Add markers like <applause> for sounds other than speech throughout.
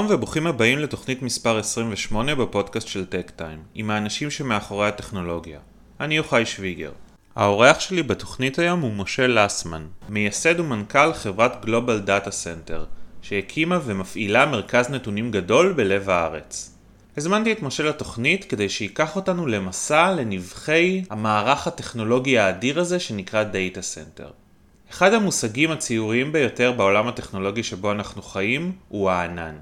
שלום וברוכים הבאים לתוכנית מספר 28 בפודקאסט של TechTime, עם האנשים שמאחורי הטכנולוגיה. אני יוחאי שוויגר. האורח שלי בתוכנית היום הוא משה לסמן, מייסד ומנכ"ל חברת Global Data Center, שהקימה ומפעילה מרכז נתונים גדול בלב הארץ. הזמנתי את משה לתוכנית כדי שייקח אותנו למסע לנבכי המערך הטכנולוגי האדיר הזה שנקרא data center. אחד המושגים הציוריים ביותר בעולם הטכנולוגי שבו אנחנו חיים הוא הענן.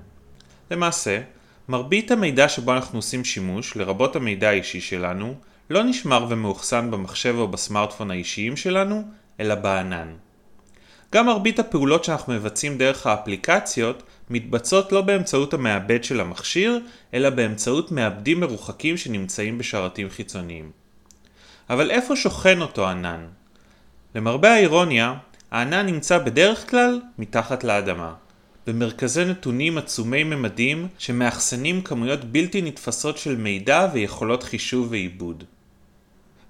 למעשה, מרבית המידע שבו אנחנו עושים שימוש, לרבות המידע האישי שלנו, לא נשמר ומאוחסן במחשב או בסמארטפון האישיים שלנו, אלא בענן. גם מרבית הפעולות שאנחנו מבצעים דרך האפליקציות מתבצעות לא באמצעות המעבד של המכשיר, אלא באמצעות מעבדים מרוחקים שנמצאים בשרתים חיצוניים. אבל איפה שוכן אותו ענן? למרבה האירוניה, הענן נמצא בדרך כלל מתחת לאדמה, במרכזי נתונים עצומי ממדים שמאחסנים כמויות בלתי נתפסות של מידע ויכולות חישוב ועיבוד.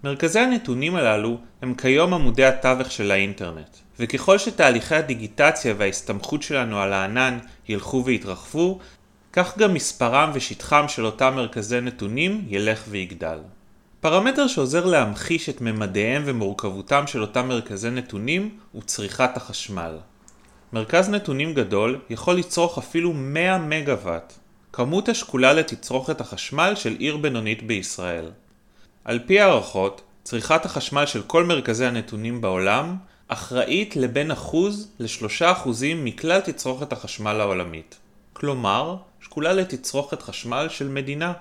מרכזי הנתונים הללו הם כיום עמודי התווך של האינטרנט, וככל שתהליכי הדיגיטציה וההסתמכות שלנו על הענן ילכו ויתרחבו, כך גם מספרם ושטחם של אותם מרכזי נתונים ילך ויגדל. פרמטר שעוזר להמחיש את ממדיהם ומורכבותם של אותם מרכזי נתונים הוא צריכת החשמל. מרכז נתונים גדול יכול לצרוך אפילו 100 מגוואט, כמות השקולה לתצרוכת החשמל של עיר בינונית בישראל. על פי הערכות, צריכת החשמל של כל מרכזי הנתונים בעולם אחראית לבין אחוז לשלושה אחוזים מכלל תצרוכת החשמל העולמית. כלומר, שקולה לתצרוכת חשמל של מדינה.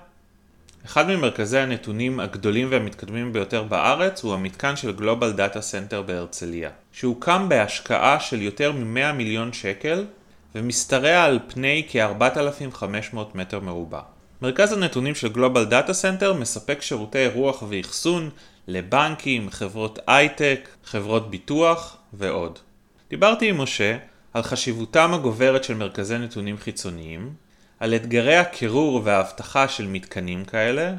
אחד ממרכזי הנתונים הגדולים והמתקדמים ביותר בארץ הוא המתקן של Global Data Center בהרצליה, שהוקם בהשקעה של יותר מ-100 מיליון שקל ומשתרע על פני כ-4,500 מטר מרובע. מרכז הנתונים של Global Data Center מספק שירותי אירוח ואחסון לבנקים, חברות הייטק, חברות ביטוח ועוד. דיברתי עם משה על חשיבותם הגוברת של מרכזי נתונים חיצוניים, על אתגרי הקירור והאבטחה של מתקנים כאלה,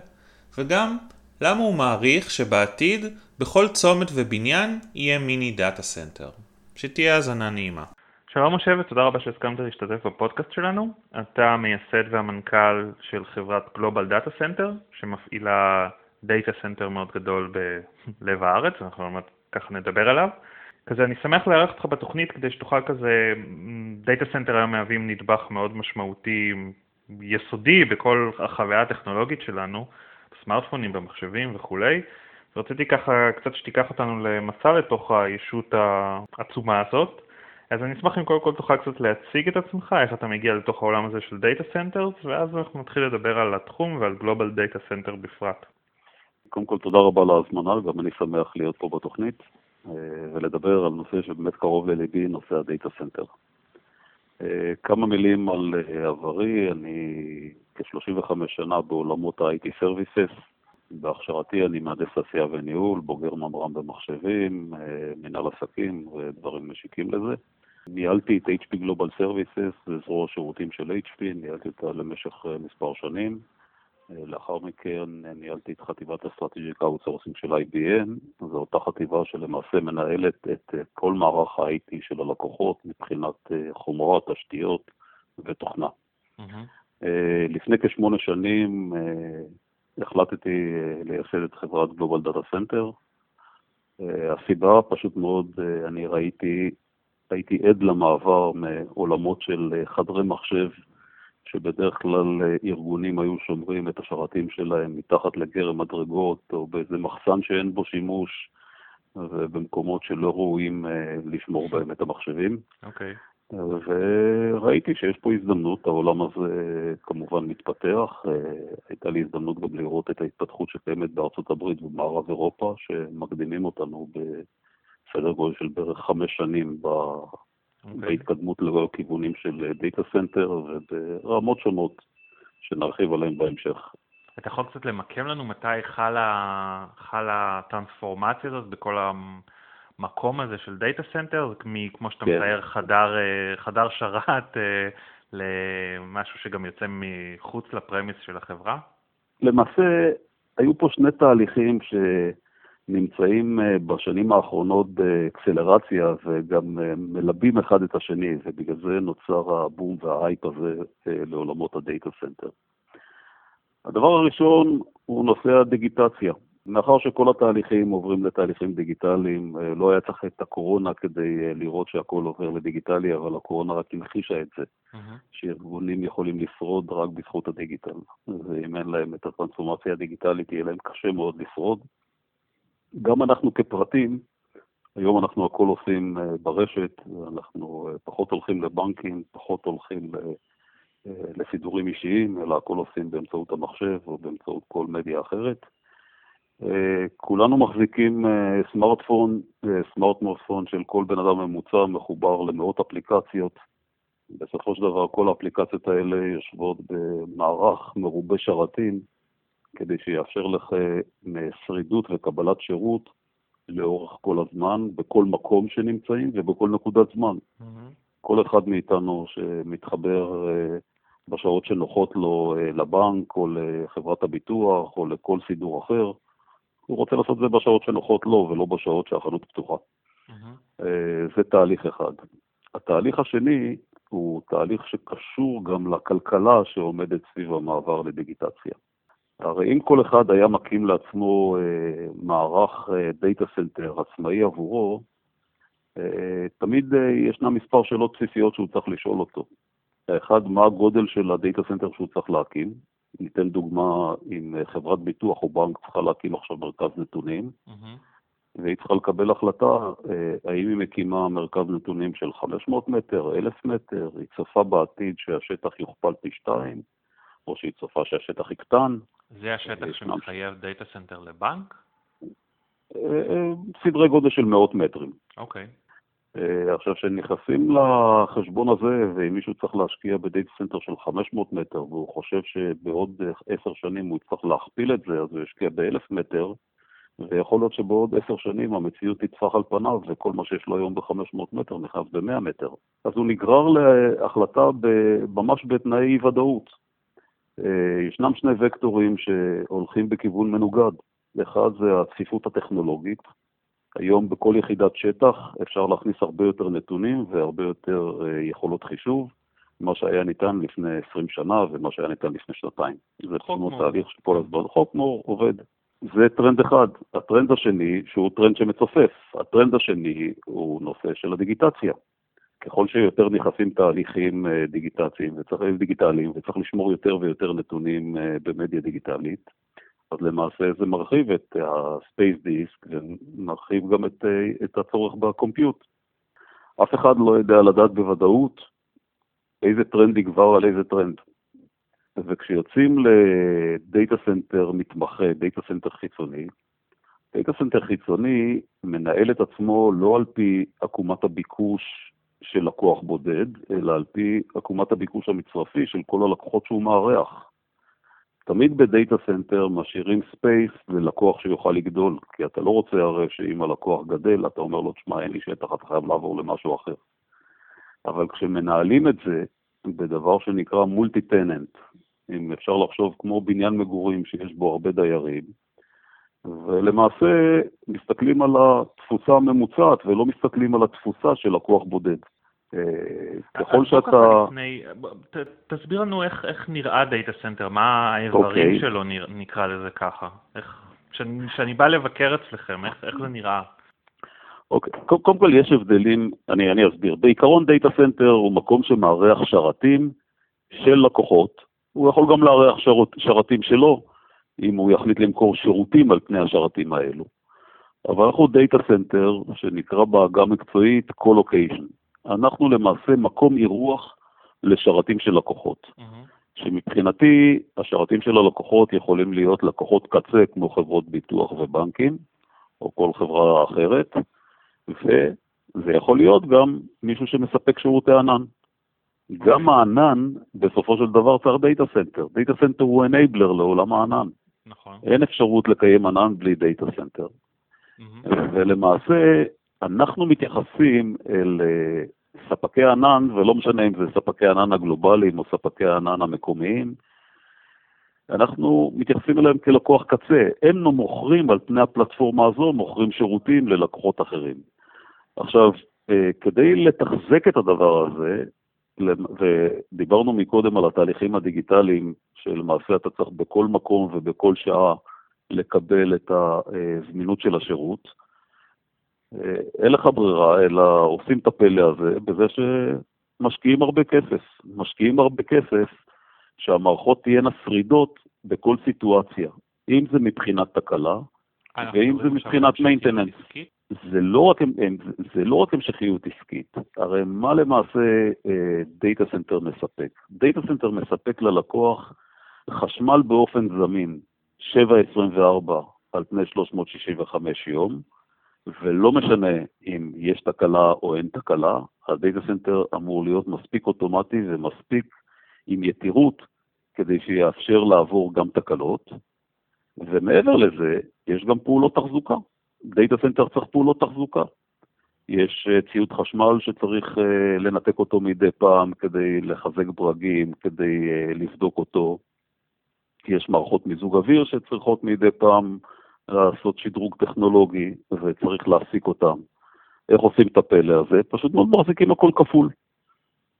וגם למה הוא מעריך שבעתיד בכל צומת ובניין יהיה מיני data center. שתהיה האזנה נעימה. שלום משה ותודה רבה שהסכמת להשתתף בפודקאסט שלנו. אתה המייסד והמנכ"ל של חברת Global Data Center, שמפעילה data center מאוד גדול בלב <laughs> הארץ, אנחנו באמת ככה נדבר עליו. כזה אני שמח לארח אותך בתוכנית כדי שתוכל כזה, data center היום מהווים נדבך מאוד משמעותי, יסודי בכל החוויה הטכנולוגית שלנו, בסמארטפונים, במחשבים וכולי. רציתי ככה קצת שתיקח אותנו למסע לתוך הישות העצומה הזאת. אז אני אשמח אם קודם כל תוכל קצת להציג את עצמך, איך אתה מגיע לתוך העולם הזה של data centers, ואז אנחנו נתחיל לדבר על התחום ועל Global Data Center בפרט. קודם כל תודה רבה על ההזמנה, גם אני שמח להיות פה בתוכנית. אה, ולדבר על נושא שבאמת קרוב לליבי, נושא ה-data center. אה, כמה מילים על אה, עברי, אני כ-35 שנה בעולמות ה-IT Services. בהכשרתי אני מהנדס תעשייה וניהול, בוגר ממר"ם במחשבים, מנהל עסקים ודברים משיקים לזה. ניהלתי את HP Global Services, זה זרוע שירותים של HP, ניהלתי אותה למשך מספר שנים. לאחר מכן ניהלתי את חטיבת Strategic Outsourcing של IBM, זו אותה חטיבה שלמעשה מנהלת את כל מערך ה-IT של הלקוחות מבחינת אה, חומרה, תשתיות ותוכנה. Mm-hmm. לפני כשמונה שנים אה, החלטתי לייסד את חברת Global Data Center. הסיבה פשוט מאוד, אני ראיתי, הייתי עד למעבר מעולמות של חדרי מחשב שבדרך כלל אה, ארגונים היו שומרים את השרתים שלהם מתחת לגרם מדרגות או באיזה מחסן שאין בו שימוש ובמקומות שלא ראויים אה, לשמור בהם את המחשבים. אוקיי. Okay. וראיתי שיש פה הזדמנות, העולם הזה כמובן מתפתח. אה, הייתה לי הזדמנות גם לראות את ההתפתחות שקיימת בארצות הברית ובמערב אירופה, שמקדימים אותנו בסדר גודל של בערך חמש שנים okay. אוקיי. בהתקדמות לכיוונים של data center וברמות שונות שנרחיב עליהן בהמשך. אתה יכול קצת למקם לנו מתי חלה, חלה הטרנספורמציה הזאת בכל המקום הזה של data center, כמו שאתה כן. מתאר חדר, חדר שרת אה, למשהו שגם יוצא מחוץ ל-premise של החברה? למעשה, היו פה שני תהליכים ש... נמצאים אה, בשנים האחרונות באקסלרציה וגם אה, מלבים אחד את השני, ובגלל זה נוצר הבום וההייפ הזה אה, לעולמות ה-data center. הדבר הראשון הוא נושא הדיגיטציה. מאחר שכל התהליכים עוברים לתהליכים דיגיטליים, לא היה צריך את הקורונה כדי לראות שהכל עובר לדיגיטלי, אבל הקורונה רק המחישה את זה. שארגונים יכולים לשרוד רק בזכות הדיגיטל. ואם אין להם את הטרנספורמציה הדיגיטלית, יהיה להם קשה מאוד לשרוד. גם אנחנו כפרטים, היום אנחנו הכל עושים אה, ברשת, אנחנו אה, פחות הולכים לבנקים, פחות הולכים אה, לסידורים אישיים, אלא הכל עושים באמצעות המחשב או באמצעות כל מדיה אחרת. כולנו מחזיקים סמארטפון, סמארטפון של כל בן אדם ממוצע מחובר למאות אפליקציות. בסופו של דבר כל האפליקציות האלה יושבות במערך מרובה שרתים, כדי שיאפשר לך אה, שרידות וקבלת שירות לאורך כל הזמן, בכל מקום שנמצאים ובכל נקודת זמן. Mm-hmm. כל אחד מאיתנו שמתחבר אה, בשעות שנוחות לו אה, לבנק או לחברת הביטוח או לכל סידור אחר, הוא רוצה לעשות את זה בשעות שנוחות לו ולא בשעות שהחנות פתוחה. Mm-hmm. זה תהליך אחד. התהליך השני הוא תהליך שקשור גם לכלכלה שעומדת סביב המעבר לדיגיטציה. הרי אם כל אחד היה מקים לעצמו אה, מערך data אה, center עצמאי עבורו, אה, תמיד אה, ישנם מספר שאלות בסיסיות שהוא צריך לשאול אותו. האחד, מה הגודל של ה-data center שהוא צריך להקים? ניתן דוגמה, אם אה, חברת ביטוח או בנק צריכה להקים עכשיו מרכז נתונים, mm-hmm. והיא צריכה לקבל החלטה אה, האם היא מקימה מרכז נתונים של 500 מטר, 1,000 מטר, היא צופה בעתיד שהשטח יוכפל פי שתיים, או שהיא צופה שהשטח יקטן. זה השטח שמחייב data center לבנק? אה, אה, סדרי גודל של מאות מטרים. אוקיי. אה, עכשיו, כשנכנסים לחשבון הזה, ואם מישהו צריך להשקיע ב-data center של 500 מטר, והוא חושב שבעוד עשר שנים הוא יצטרך להכפיל את זה, אז הוא ישקיע באלף מטר, ויכול להיות שבעוד עשר שנים המציאות תטפח על פניו, וכל מה שיש לו היום ב-500 מטר נכנס ב-100 מטר. אז הוא נגרר להחלטה ממש בתנאי אי-ודאות. אה, ישנם שני וקטורים שהולכים בכיוון מנוגד. אחד זה הצפיפות הטכנולוגית. היום בכל יחידת שטח אפשר להכניס הרבה יותר נתונים והרבה יותר אה, יכולות חישוב, מה שהיה ניתן לפני 20 שנה ומה שהיה ניתן לפני שנתיים. זה כמו תהליך שכל הזמן חוק מור עובד. זה טרנד אחד. הטרנד השני, שהוא טרנד שמצופף, הטרנד השני הוא נושא של הדיגיטציה. ככל שיותר נכנסים תהליכים אה, דיגיטציים וצריך, דיגיטליים וצריך לשמור יותר ויותר נתונים אה, במדיה דיגיטלית, אז למעשה זה מרחיב את ה-Space Disk ומרחיב גם את, אה, את הצורך ב-compute. אף אחד לא יודע לדעת בוודאות איזה טרנד יגבר על איזה טרנד. וכשיוצאים ל-data center מתמחה, data center חיצוני, data center חיצוני מנהל את עצמו לא על פי עקומת הביקוש של לקוח בודד, אלא על פי עקומת הביקוש המצרפי של כל הלקוחות שהוא מארח. תמיד ב data center משאירים space ללקוח שיוכל לגדול, כי אתה לא רוצה הרי שאם הלקוח גדל, אתה אומר לו, תשמע, אין לי שטח, אתה חייב לעבור למשהו אחר. אבל כשמנהלים את זה בדבר שנקרא multi-tenant, אם אפשר לחשוב כמו בניין מגורים שיש בו הרבה דיירים, ולמעשה מסתכלים על התפוסה הממוצעת ולא מסתכלים על התפוסה של לקוח בודד. אה, ככל שאתה... תסביר לנו איך, איך נראה data center, מה האיברים okay. אוקיי. שלו, נקרא לזה ככה. כשאני בא לבקר אצלכם, איך, איך זה נראה? אוקיי, okay. קודם כל יש הבדלים, אני, אני אסביר. בעיקרון data center הוא מקום שמארח שרתים של לקוחות, הוא יכול גם לארח שרת, שרתים שלו, אם הוא יחליט למכור שירותים על פני השרתים האלו. אבל אנחנו data center, שנקרא בעגה מקצועית colocation. אנחנו למעשה מקום אירוח לשרתים של לקוחות. Mm-hmm. שמבחינתי, השרתים של הלקוחות יכולים להיות לקוחות קצה כמו חברות ביטוח ובנקים, או כל חברה אחרת, וזה יכול להיות גם מישהו שמספק שירותי ענן. גם הענן, בסופו של דבר צריך data center. data center הוא enabler לעולם הענן. נכון. אין אפשרות לקיים ענן בלי data center. Mm-hmm. ולמעשה, אנחנו מתייחסים אל אה, ספקי ענן, ולא משנה אם זה ספקי ענן הגלובליים או ספקי הענן המקומיים, אנחנו מתייחסים אליהם כלקוח קצה. הם מוכרים על פני הפלטפורמה הזו, מוכרים שירותים ללקוחות אחרים. עכשיו, אה, כדי לתחזק את הדבר הזה, ודיברנו מקודם על התהליכים הדיגיטליים, שלמעשה אתה צריך בכל מקום ובכל שעה לקבל את הזמינות של השירות, אה, אין לך ברירה, אלא עושים את הפלא הזה בזה שמשקיעים הרבה כסף. משקיעים הרבה כסף שהמערכות תהיינה שרידות בכל סיטואציה, אם זה מבחינת תקלה, ואם זה מבחינת maintenance. זה לא, רק, זה לא רק המשכיות עסקית, הרי מה למעשה data center מספק? data center מספק ללקוח חשמל באופן זמין, 7.24 על פני 365 יום, ולא משנה אם יש תקלה או אין תקלה, ה data center אמור להיות מספיק אוטומטי ומספיק עם יתירות כדי שיאפשר לעבור גם תקלות, ומעבר לזה, יש גם פעולות תחזוקה. data center צריך פעולות תחזוקה. יש אה, ציוד חשמל שצריך אה, לנתק אותו מדי פעם כדי לחזק ברגים, כדי אה, לבדוק אותו. יש מערכות מיזוג אוויר שצריכות מדי פעם לעשות שדרוג טכנולוגי וצריך להפסיק אותם. איך עושים את הפלא הזה? פשוט מאוד מחזיקים הכל כפול.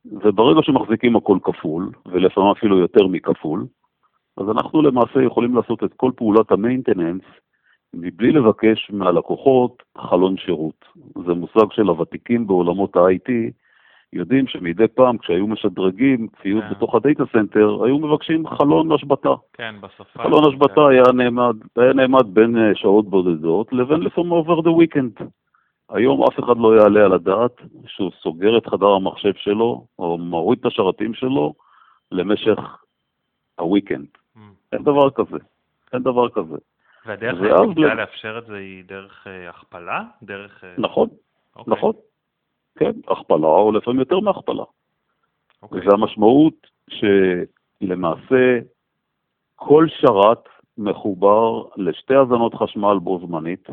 וברגע שמחזיקים הכל כפול, ולפעמים אפילו יותר מכפול, אז אנחנו למעשה יכולים לעשות את כל פעולת ה maintenance מבלי לבקש מהלקוחות חלון שירות. זה מושג של הוותיקים בעולמות ה-IT, יודעים שמדי פעם כשהיו משדרגים ציוד כן. בתוך ה data center, היו מבקשים חלון השבתה. כן, בשפה. חלון השבתה כן. היה, נעמד, היה נעמד בין אה, שעות בודדות לבין לפעמים over the weekend. היום אף אחד לא יעלה על הדעת שהוא סוגר את חדר המחשב שלו, או מוריד את השרתים שלו, למשך הוויקנד. Mm. אין דבר כזה. אין דבר כזה. והדרך היחידה לאפשר את זה היא דרך uh, הכפלה? דרך... Uh... נכון. אוקיי. נכון. כן, הכפלה, או לפעמים יותר מהכפלה. אוקיי. וזה המשמעות שלמעשה כל שרת מחובר לשתי הזנות חשמל בו זמנית,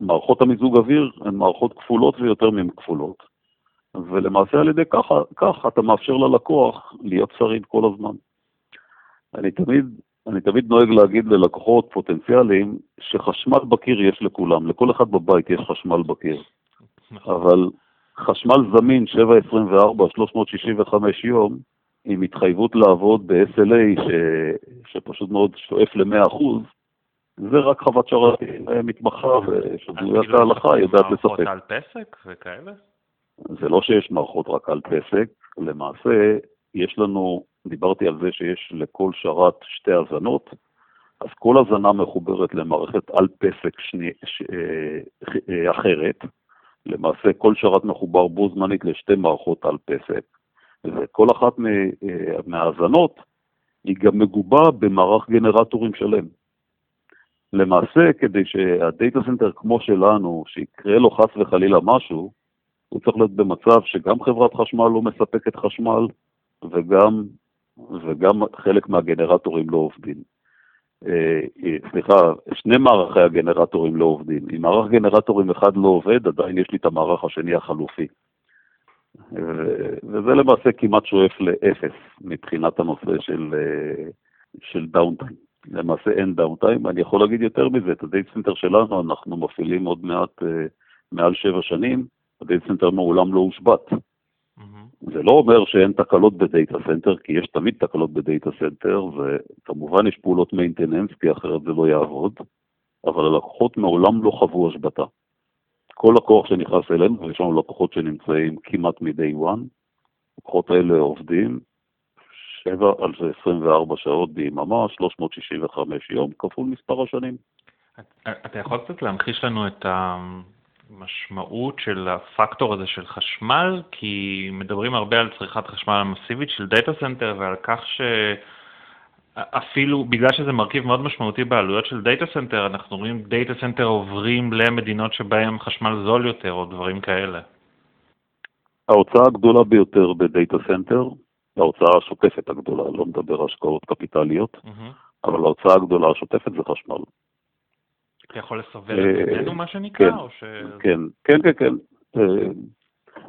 ומערכות המיזוג אוויר הן מערכות כפולות ויותר מהן כפולות. ולמעשה על ידי כך, כך אתה מאפשר ללקוח להיות שריד כל הזמן. אני תמיד, אני תמיד נוהג להגיד ללקוחות פוטנציאליים שחשמל בקיר יש לכולם, לכל אחד בבית יש חשמל בקיר. נכון. אבל חשמל זמין 724, 365 יום, עם התחייבות לעבוד ב-SLA ש... שפשוט מאוד שואף ל-100%, זה רק חוות שרתים אה, מתמחה ושבויית ההלכה יודעת לספק. מערכות על פסק וכאלה? זה לא שיש מערכות רק על פסק, למעשה יש לנו, דיברתי על זה שיש לכל שרת שתי הזנות, אז כל הזנה מחוברת למערכת על פסק שני, ש, אה, אה, אחרת, למעשה כל שרת מחובר בו זמנית לשתי מערכות אל פסק, וכל אחת אה, מההזנות היא גם מגובה במערך גנרטורים שלם. למעשה, כדי שה data center כמו שלנו, שיקרה לו חס וחלילה משהו, הוא צריך להיות במצב שגם חברת חשמל לא מספקת חשמל וגם, וגם חלק מהגנרטורים לא עובדים. אה, אה, סליחה, שני מערכי הגנרטורים לא עובדים. אם מערך גנרטורים אחד לא עובד, עדיין יש לי את המערך השני החלופי. וזה למעשה כמעט שואף לאפס מבחינת הנושא של, אה, של downtime. למעשה אין downtime. אני יכול להגיד יותר מזה, את ה data center שלנו אנחנו מפעילים עוד מעט מעל שבע שנים, ה data center מעולם לא הושבת. זה לא אומר שאין תקלות ב data center, כי יש תמיד תקלות ב data center, וכמובן יש פעולות maintenance, כי אחרת זה לא יעבוד, אבל הלקוחות מעולם לא חוו השבתה. כל לקוח שנכנס אלינו, ויש לנו לקוחות שנמצאים כמעט מ-day one, הלקוחות האלה עובדים 7 על זה 24 שעות ביממה, 365 יום, כפול מספר השנים. אתה יכול קצת להמחיש לנו את ה... המשמעות של הפקטור הזה של חשמל, כי מדברים הרבה על צריכת חשמל מסיבית של data center ועל כך שאפילו בגלל שזה מרכיב מאוד משמעותי בעלויות של data center, אנחנו רואים data center עוברים למדינות שבהן חשמל זול יותר או דברים כאלה. ההוצאה הגדולה ביותר ב data center, ההוצאה השוטפת הגדולה, לא מדבר השקעות קפיטליות, mm-hmm. אבל ההוצאה הגדולה השוטפת זה חשמל. אתה יכול לסבר את עינינו, מה שנקרא? כן, ש... כן, כן, כן, כן. אה,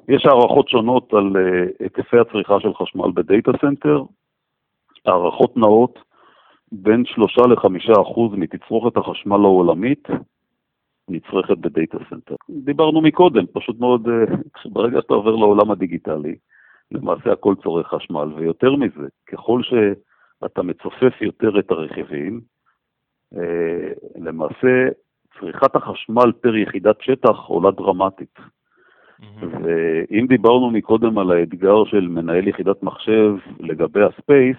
יש הערכות שונות על אה, היקפי הצריכה של חשמל ב data center, הערכות נאות בין 3 ל-5 אחוז מתצרוכת החשמל העולמית נצרכת ב data center. דיברנו מקודם, פשוט מאוד, אה, ברגע שאתה עובר לעולם הדיגיטלי, למעשה הכל צורך חשמל, ויותר מזה, ככל שאתה מצופף יותר את הרכיבים, אה, למעשה צריכת החשמל פר יחידת שטח עולה דרמטית. ואם דיברנו מקודם על האתגר של מנהל יחידת מחשב לגבי ה space,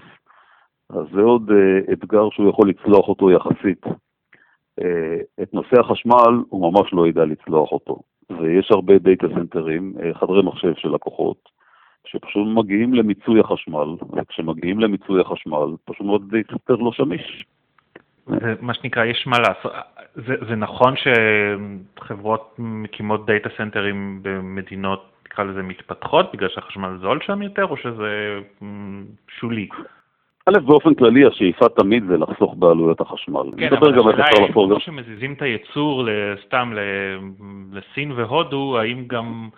אז זה עוד אה, אתגר שהוא יכול לצלוח אותו יחסית. אה, את נושא החשמל הוא ממש לא ידע לצלוח אותו. ויש הרבה דאטה סנטרים, חדרי מחשב של לקוחות, שפשוט מגיעים למיצוי החשמל, וכשמגיעים למיצוי החשמל, פשוט מאוד דאטה סנטר לא שמיש. מה שנקרא, יש מה לעשות. זה, זה נכון שחברות מקימות דאטה סנטרים במדינות, נקרא לזה, מתפתחות, בגלל שהחשמל זול שם יותר, או שזה שולי? א', באופן כללי השאיפה תמיד זה לחסוך בעלויות החשמל. כן, אבל השאלה היא, כמו שמזיזים את הייצור סתם לסין והודו, האם גם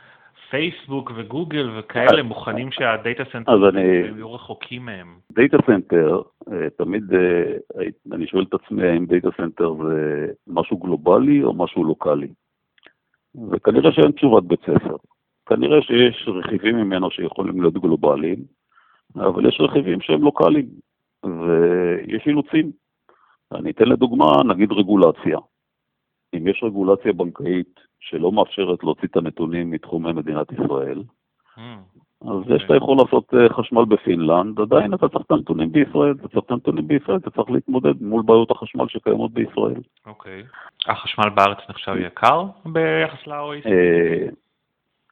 פייסבוק וגוגל וכאלה מוכנים שהדאטה סנטר יהיו רחוקים מהם? דאטה סנטר, תמיד אה, אני שואל את עצמי האם דאטה סנטר זה משהו גלובלי או משהו לוקאלי. וכנראה שאין תשובת בית ספר. כנראה שיש רכיבים ממנו שיכולים להיות גלובליים, אבל יש רכיבים שהם לוקאליים, ויש אילוצים. אני אתן לדוגמה, נגיד רגולציה. אם יש רגולציה בנקאית שלא מאפשרת להוציא את הנתונים מתחומי מדינת ישראל, mm. אז okay. יש, אתה יכול לעשות אה, חשמל בפינלנד, עדיין אתה צריך את הנתונים בישראל, אתה צריך את הנתונים בישראל, אתה צריך להתמודד מול בעיות החשמל שקיימות בישראל. אוקיי. החשמל בארץ נחשב יקר ביחס ל-OECD? אה,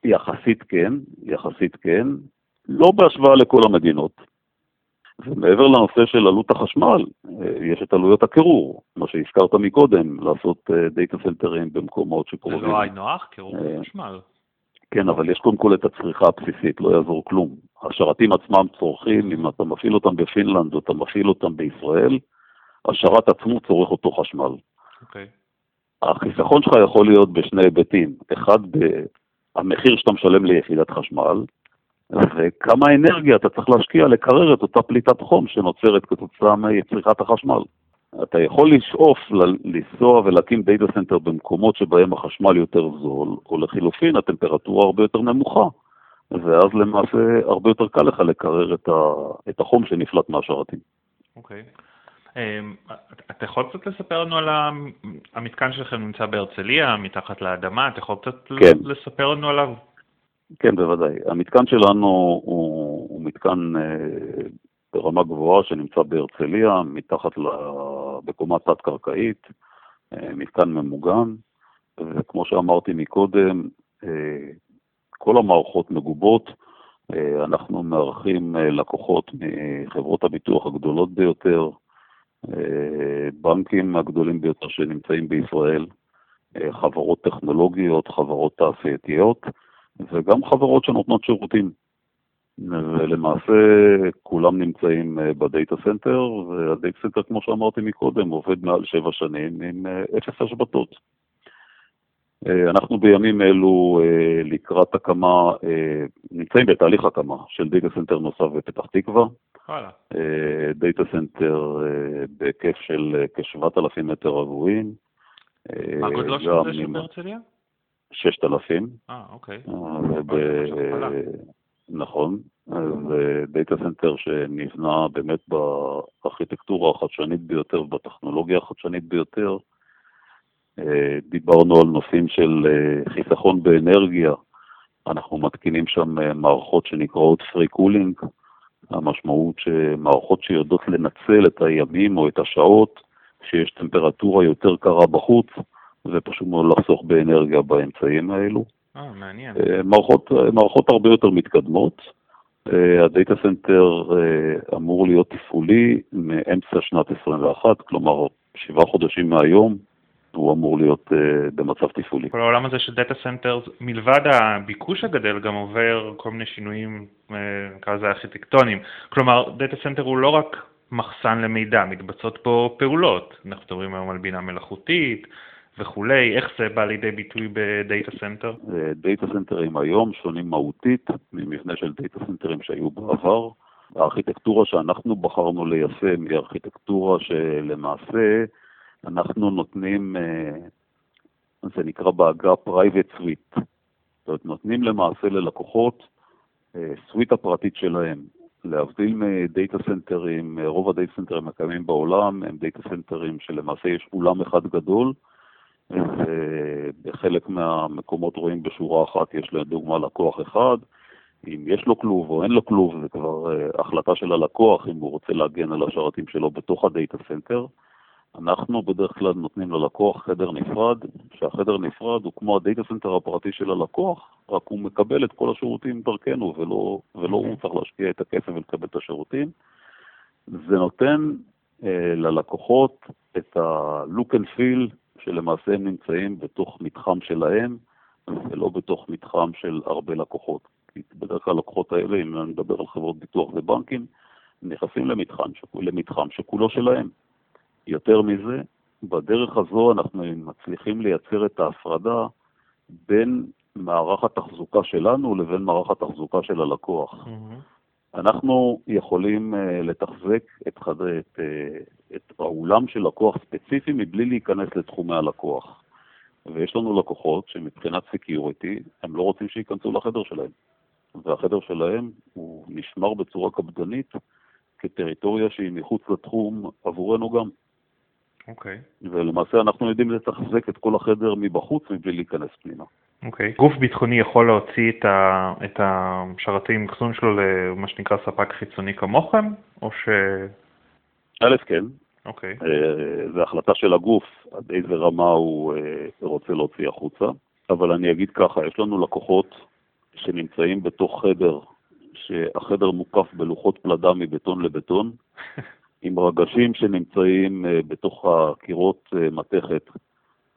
יחסית כן, יחסית כן. לא בהשוואה לכל המדינות. ומעבר לנושא של עלות החשמל, אה, יש את עלויות הקירור, מה שהזכרת מקודם, לעשות דאטה סנטרים במקומות שקרובים. זה לא היינו קירור אה, חשמל. כן, אבל יש קודם כל את הצריכה הבסיסית, לא יעזור כלום. השרתים עצמם צורכים, אם אתה מפעיל אותם בפינלנד או אתה מפעיל אותם בישראל, השרת עצמו צורך אותו חשמל. אוקיי. Okay. החיסכון שלך יכול להיות בשני היבטים. אחד, המחיר שאתה משלם ליחידת חשמל, וכמה אנרגיה אתה צריך להשקיע לקרר את אותה פליטת חום שנוצרת כתוצאה מצריכת החשמל. אתה יכול לשאוף לנסוע ולהקים דאטה סנטר במקומות שבהם החשמל יותר זול, או לחילופין, הטמפרטורה הרבה יותר נמוכה, ואז למעשה הרבה יותר קל לך לקרר את, ה, את החום שנפלט מהשרתים. אוקיי. Okay. אמ, אתה יכול קצת לספר לנו על המתקן שלכם נמצא בהרצליה, מתחת לאדמה, אתה יכול קצת כן. לספר לנו עליו? כן, בוודאי. המתקן שלנו הוא, הוא מתקן אה, ברמה גבוהה שנמצא בהרצליה, מתחת, ל, בקומה תת-קרקעית, אה, מתקן ממוגן, וכמו שאמרתי מקודם, אה, כל המערכות מגובות. אה, אנחנו מארחים אה, לקוחות מחברות הביטוח הגדולות ביותר, אה, בנקים הגדולים ביותר שנמצאים בישראל, אה, חברות טכנולוגיות, חברות תעשייתיות, וגם חברות שנותנות שירותים. ולמעשה כולם נמצאים אה, בדאטה סנטר, והדאטה סנטר, כמו שאמרתי מקודם, עובד מעל שבע שנים עם אה, אפס השבתות. אה, אנחנו בימים אלו לקראת הקמה, נמצאים בתהליך הקמה של דאטה סנטר נוסף בפתח תקווה. דאטה סנטר בהיקף של כ-7,000 מטר רבועים. מה גודלו של זה שם בהרצליה? 6,000. אה, אוקיי. נכון, זה דאטה סנטר שנבנה באמת בארכיטקטורה החדשנית ביותר ובטכנולוגיה החדשנית ביותר. אה, דיברנו על נושאים של אה, חיסכון באנרגיה, אנחנו מתקינים שם אה, מערכות שנקראות free cooling, המשמעות שמערכות שיודעות לנצל את הימים או את השעות שיש טמפרטורה יותר קרה בחוץ, ופשוט מאוד לחסוך באנרגיה באמצעים האלו. אה, מעניין. אה, מערכות, אה, מערכות הרבה יותר מתקדמות. הדאטה סנטר אמור להיות תפעולי מאמצע שנת 21, כלומר שבעה חודשים מהיום הוא אמור להיות במצב תפעולי. כל העולם הזה של דאטה סנטר, מלבד הביקוש הגדל, גם עובר כל מיני שינויים, נקרא לזה ארכיטקטוניים. כלומר, דאטה סנטר הוא לא רק מחסן למידע, מתבצעות פה פעולות. אנחנו מדברים היום על בינה מלאכותית, וכולי, איך זה בא לידי ביטוי בדאטה סנטר? דאטה סנטרים היום שונים מהותית ממבנה של דאטה סנטרים שהיו בעבר. הארכיטקטורה שאנחנו בחרנו ליישם היא ארכיטקטורה שלמעשה אנחנו נותנים, אה, זה נקרא בעגה private suite. זאת אומרת, נותנים למעשה ללקוחות suite הפרטית שלהם. להבדיל מדאטה סנטרים, רוב הדאטה סנטרים הקיימים בעולם הם דאטה סנטרים שלמעשה יש אולם אחד גדול, ובחלק מהמקומות רואים בשורה אחת יש לדוגמה לקוח אחד, אם יש לו כלוב או אין לו כלוב, זה כבר אה, החלטה של הלקוח אם הוא רוצה להגן על השרתים שלו בתוך הדאטה סנטר. אנחנו בדרך כלל נותנים ללקוח חדר נפרד, שהחדר נפרד הוא כמו הדאטה סנטר הפרטי של הלקוח, רק הוא מקבל את כל השירותים דרכנו, ולא, ולא הוא צריך להשקיע את הכסף ולקבל את השירותים. זה נותן אה, ללקוחות את ה-look and feel שלמעשה הם נמצאים בתוך מתחם שלהם, ולא בתוך מתחם של הרבה לקוחות. כי בדרך כלל הלקוחות האלה, אם אני מדבר על חברות ביטוח ובנקים, נכנסים למתחם, למתחם שכולו שלהם. יותר מזה, בדרך הזו אנחנו מצליחים לייצר את ההפרדה בין מערך התחזוקה שלנו לבין מערך התחזוקה של הלקוח. Mm-hmm. אנחנו יכולים uh, לתחזק את, חד... את, uh, את האולם של לקוח ספציפי מבלי להיכנס לתחומי הלקוח. ויש לנו לקוחות שמבחינת security, הם לא רוצים שייכנסו לחדר שלהם. והחדר שלהם הוא נשמר בצורה קפדנית כטריטוריה שהיא מחוץ לתחום עבורנו גם. אוקיי. Okay. ולמעשה אנחנו יודעים לתחזק את כל החדר מבחוץ מבלי להיכנס פנימה. אוקיי. Okay. גוף ביטחוני יכול להוציא את, ה, את השרתים אחסון שלו למה שנקרא ספק חיצוני כמוכם, או ש... א', כן. אוקיי. Okay. אה, זו החלטה של הגוף עד איזה רמה הוא אה, רוצה להוציא החוצה, אבל אני אגיד ככה, יש לנו לקוחות שנמצאים בתוך חדר, שהחדר מוקף בלוחות פלדה מבטון לבטון, <laughs> עם רגשים שנמצאים אה, בתוך הקירות מתכת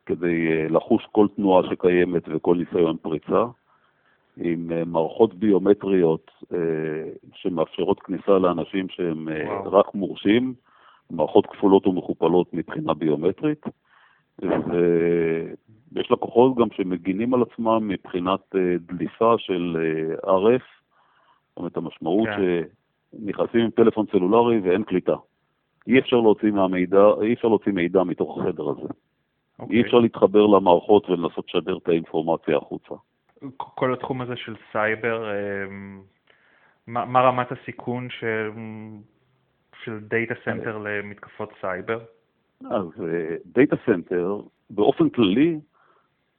כדי אה, לחוש כל תנועה שקיימת וכל ניסיון פריצה, עם מערכות ביומטריות שמאפשרות כניסה לאנשים שהם וואו. רק מורשים, מערכות כפולות ומכופלות מבחינה ביומטרית, ויש לקוחות גם שמגינים על עצמם מבחינת דליפה של RF, זאת אומרת, המשמעות כן. שנכנסים עם טלפון סלולרי ואין קליטה. אי אפשר להוציא מהמידע, אי אפשר להוציא מידע מתוך החדר הזה. אוקיי. אי אפשר להתחבר למערכות ולנסות לשדר את האינפורמציה החוצה. כל התחום הזה של סייבר, אמ, מה, מה רמת הסיכון של, של דאטה סנטר למתקפות סייבר? אז דאטה אה, סנטר, באופן כללי,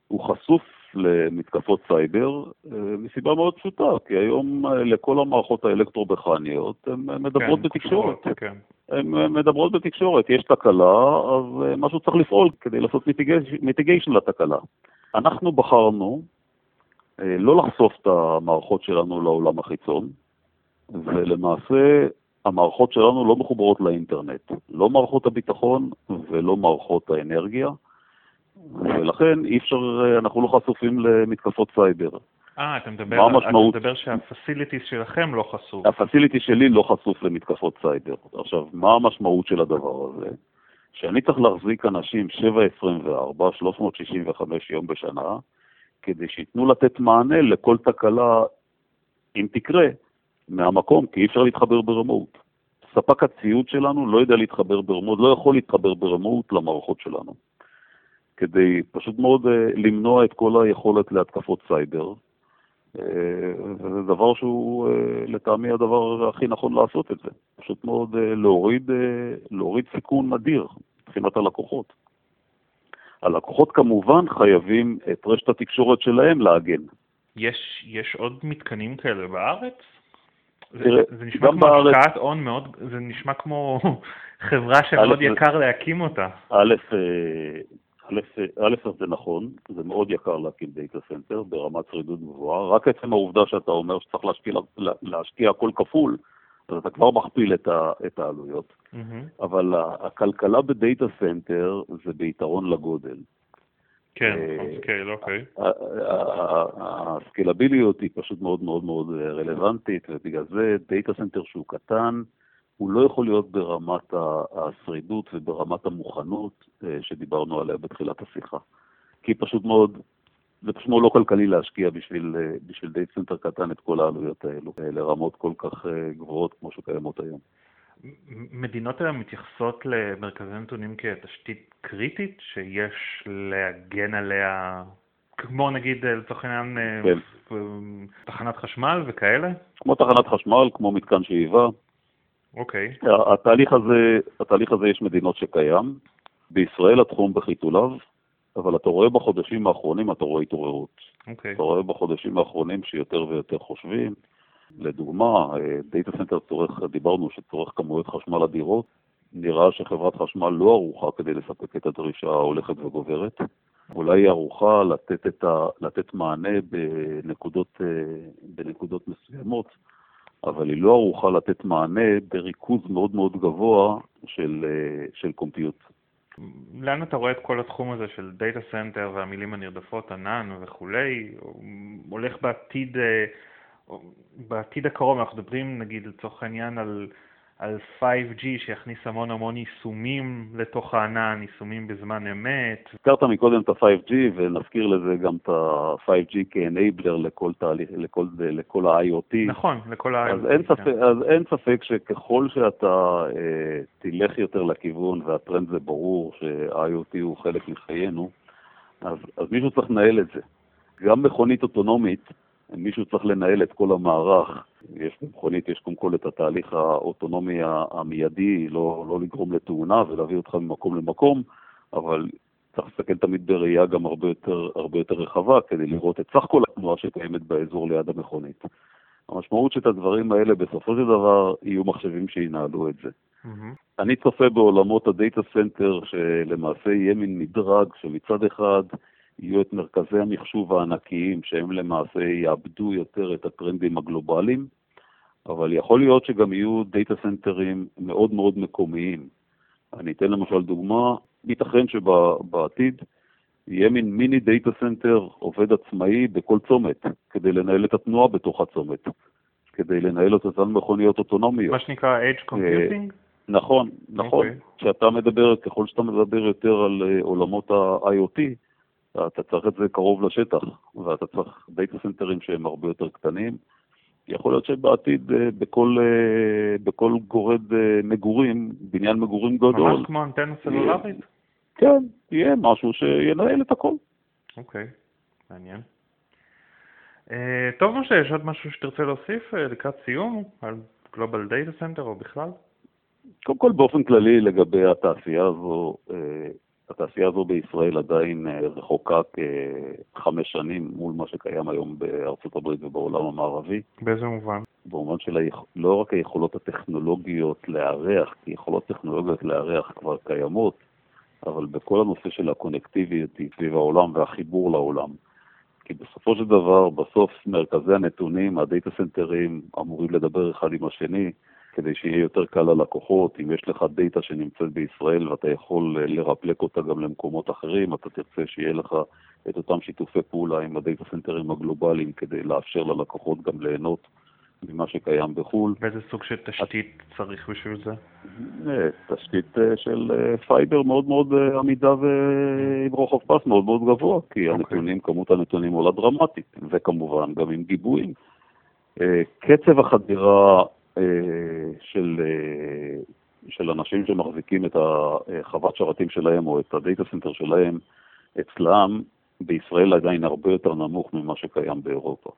הוא חשוף למתקפות סייבר אה, מסיבה מאוד פשוטה, כי היום אה, לכל המערכות האלקטרו-מכניות הן מדברות כן, בתקשורת. כן. הן מדברות בתקשורת, יש תקלה, אז אה, משהו צריך לפעול כדי לעשות mitigation לתקלה. אנחנו בחרנו לא לחשוף את המערכות שלנו לעולם החיצון, ולמעשה המערכות שלנו לא מחוברות לאינטרנט, לא מערכות הביטחון ולא מערכות האנרגיה. ולכן אי אפשר, אנחנו לא חשופים למתקפות סייבר. אה, אתה מדבר, המשמעות... אתה מדבר שה facilities שלכם לא חשוף. ה facilities שלי לא חשוף למתקפות סייבר. עכשיו, מה המשמעות של הדבר הזה? שאני צריך להחזיק אנשים 7-24, 365 יום בשנה, כדי שייתנו לתת מענה לכל תקלה, אם תקרה, מהמקום, כי אי אפשר להתחבר ברמות. ספק הציוד שלנו לא יודע להתחבר ברמות, לא יכול להתחבר ברמות למערכות שלנו. כדי פשוט מאוד אה, למנוע את כל היכולת להתקפות סייבר. אה, וזה דבר שהוא אה, לטעמי הדבר הכי נכון לעשות את זה. פשוט מאוד להוריד, להוריד סיכון אדיר מבחינת הלקוחות. הלקוחות כמובן חייבים את רשת התקשורת שלהם להגן. יש, יש עוד מתקנים כאלה בארץ? זה, זה נשמע כמו בארץ... השקעת הון מאוד, זה נשמע כמו <laughs> חברה שמאוד יקר להקים אותה. א', א', זה נכון, זה מאוד יקר להקים data center ברמת שרידות גבוהה, רק עצם העובדה שאתה אומר שצריך להשקיע, להשקיע הכל כפול, אז אתה כבר מכפיל את, ה, את העלויות. Mm-hmm. אבל הכלכלה ב data center זה ביתרון לגודל. כן, scale, אוקיי. הסקלביליות היא פשוט מאוד מאוד מאוד רלוונטית, ובגלל זה data center שהוא קטן, הוא לא יכול להיות ברמת השרידות וברמת המוכנות אה, שדיברנו עליה בתחילת השיחה. כי פשוט מאוד, זה פשוט לא כלכלי להשקיע בשביל, בשביל data center קטן את כל העלויות האלו, לרמות כל כך גבוהות כמו שקיימות היום. מדינות היום מתייחסות למרכזי נתונים כתשתית קריטית שיש להגן עליה, כמו נגיד לצורך העניין כן. תחנת חשמל וכאלה? כמו תחנת חשמל, כמו מתקן שאיבה. אוקיי. התהליך הזה, התהליך הזה יש מדינות שקיים. בישראל התחום בחיתוליו, אבל אתה רואה בחודשים האחרונים, אתה רואה התעוררות. אוקיי. אתה רואה בחודשים האחרונים שיותר ויותר חושבים. לדוגמה, data center צורך, דיברנו שצורך כמויות חשמל אדירות. נראה שחברת חשמל לא ערוכה כדי לספק את הדרישה ההולכת וגוברת. אולי היא ערוכה לתת, ה, לתת מענה בנקודות, בנקודות מסוימות, אבל היא לא ערוכה לתת מענה בריכוז מאוד מאוד גבוה של, של compute. לאן אתה רואה את כל התחום הזה של data center והמילים הנרדפות, ענן וכולי, הולך בעתיד, אה, בעתיד הקרוב, אנחנו מדברים נגיד לצורך העניין על על 5G שיכניס המון המון יישומים לתוך הענן, יישומים בזמן אמת. הזכרת מקודם את ה-5G ונזכיר לזה גם את ה-5G כ-enabler לכל תהליך, לכל, לכל ה-IoT. נכון, לכל ה-IoT. אז אין, ספק, כן. אז אין ספק שככל שאתה אה, תלך יותר לכיוון, והטרנד זה ברור ש-IoT הוא חלק מחיינו, אז, אז מישהו צריך לנהל את זה. גם מכונית אוטונומית, מישהו צריך לנהל את כל המערך. יש במכונית, יש קודם כל את התהליך האוטונומי המיידי, לא, לא לגרום לתאונה ולהביא אותך ממקום למקום, אבל צריך להסתכל תמיד בראייה גם הרבה יותר, הרבה יותר רחבה, כדי לראות את סך כל התנועה שקיימת באזור ליד המכונית. המשמעות שאת הדברים האלה בסופו של דבר יהיו מחשבים שינהלו את זה. Mm-hmm. אני צופה בעולמות ה data center שלמעשה יהיה מין מדרג שמצד אחד יהיו את מרכזי המחשוב הענקיים, שהם למעשה יעבדו יותר את הטרנדים הגלובליים, אבל יכול להיות שגם יהיו דאטה סנטרים מאוד מאוד מקומיים. אני אתן למשל דוגמה, ייתכן שבעתיד יהיה מין מיני data center עובד עצמאי בכל צומת, כדי לנהל את התנועה בתוך הצומת, כדי לנהל את אותן מכוניות אוטונומיות. מה שנקרא Edge Computing? נכון, נכון. Okay. אוקיי. כשאתה מדבר, ככל שאתה מדבר יותר על אה, עולמות ה-IoT, אתה צריך את זה קרוב לשטח, ואתה צריך דאטה סנטרים שהם הרבה יותר קטנים. יכול להיות שבעתיד אה, בכל, אה, בכל גורד אה, מגורים, בניין מגורים גדול... ממש כמו אנטנה סלולרית? כן, יהיה משהו שינהל את הכל. אוקיי, מעניין. טוב, משה, יש עוד משהו שתרצה להוסיף לקראת סיום על גלובל דאטה סנטר או בכלל? קודם כל, באופן כללי לגבי התעשייה הזו, התעשייה הזו בישראל עדיין אה, רחוקה כחמש שנים מול מה שקיים היום בארצות הברית ובעולם המערבי. באיזה מובן? במובן של היכ... לא רק היכולות הטכנולוגיות לארח, כי יכולות טכנולוגיות לארח כבר קיימות, אבל בכל הנושא של הקונקטיביות סביב העולם והחיבור לעולם. כי בסופו של דבר, בסוף מרכזי הנתונים, הדאטה סנטרים, אמורים לדבר אחד עם השני, כדי שיהיה יותר קל ללקוחות. אם יש לך דאטה שנמצאת בישראל ואתה יכול אה, לרפלקט אותה גם למקומות אחרים, אתה תרצה שיהיה לך את אותם שיתופי פעולה עם הדאטה סנטרים הגלובליים כדי לאפשר ללקוחות גם ליהנות ממה שקיים בחו"ל. ואיזה סוג של תשתית את... צריך בשביל זה? אה, תשתית אה, של fiber מאוד מאוד עמידה ועם רוחב פס מאוד מאוד גבוה, כי okay. אוקיי. הנתונים, כמות הנתונים עולה דרמטית, וכמובן גם עם גיבויים. קצב החדירה של, אה, של אנשים שמחזיקים את החוות שרתים שלהם או את ה data center שלהם אצלם, בישראל עדיין הרבה יותר נמוך ממה שקיים באירופה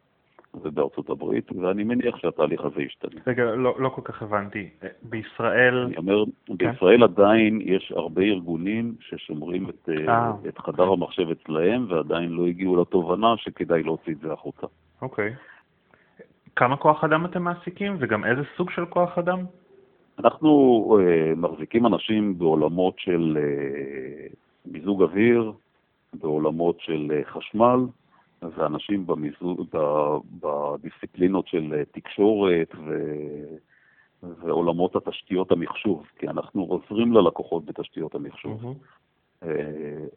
ובארצות הברית, ואני מניח שהתהליך הזה ישתנה. רגע, לא, לא כל כך הבנתי. בישראל... אני אומר, כן? בישראל עדיין יש הרבה ארגונים ששומרים את, אה, את חדר המחשב אצלהם, ועדיין לא הגיעו לתובנה שכדאי להוציא את זה החוצה. אוקיי. כמה כוח אדם אתם מעסיקים וגם איזה סוג של כוח אדם? אנחנו uh, מחזיקים אנשים בעולמות של uh, מיזוג אוויר, בעולמות של uh, חשמל, ואנשים במיזוג, ב, בדיסציפלינות של uh, תקשורת ו, ועולמות התשתיות המחשוב, כי אנחנו עוזרים ללקוחות בתשתיות המחשוב. Mm-hmm.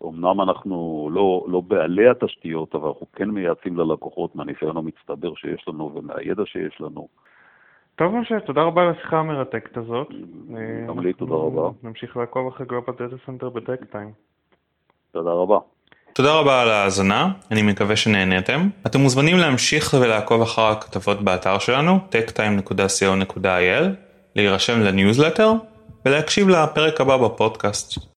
אומנם אנחנו לא, לא בעלי התשתיות, אבל אנחנו כן מייעצים ללקוחות מהניסיון המצטבר שיש לנו ומהידע שיש לנו. טוב, משה, תודה רבה על השיחה המרתקת הזאת. גם לי תודה רבה. נמשיך לעקוב אחרי גלובל דאטה סנטר בטק טיים. תודה רבה. תודה רבה על ההאזנה, אני מקווה שנהניתם. אתם מוזמנים להמשיך ולעקוב אחר הכתבות באתר שלנו, techtime.co.il, להירשם לניוזלטר ולהקשיב לפרק הבא בפודקאסט.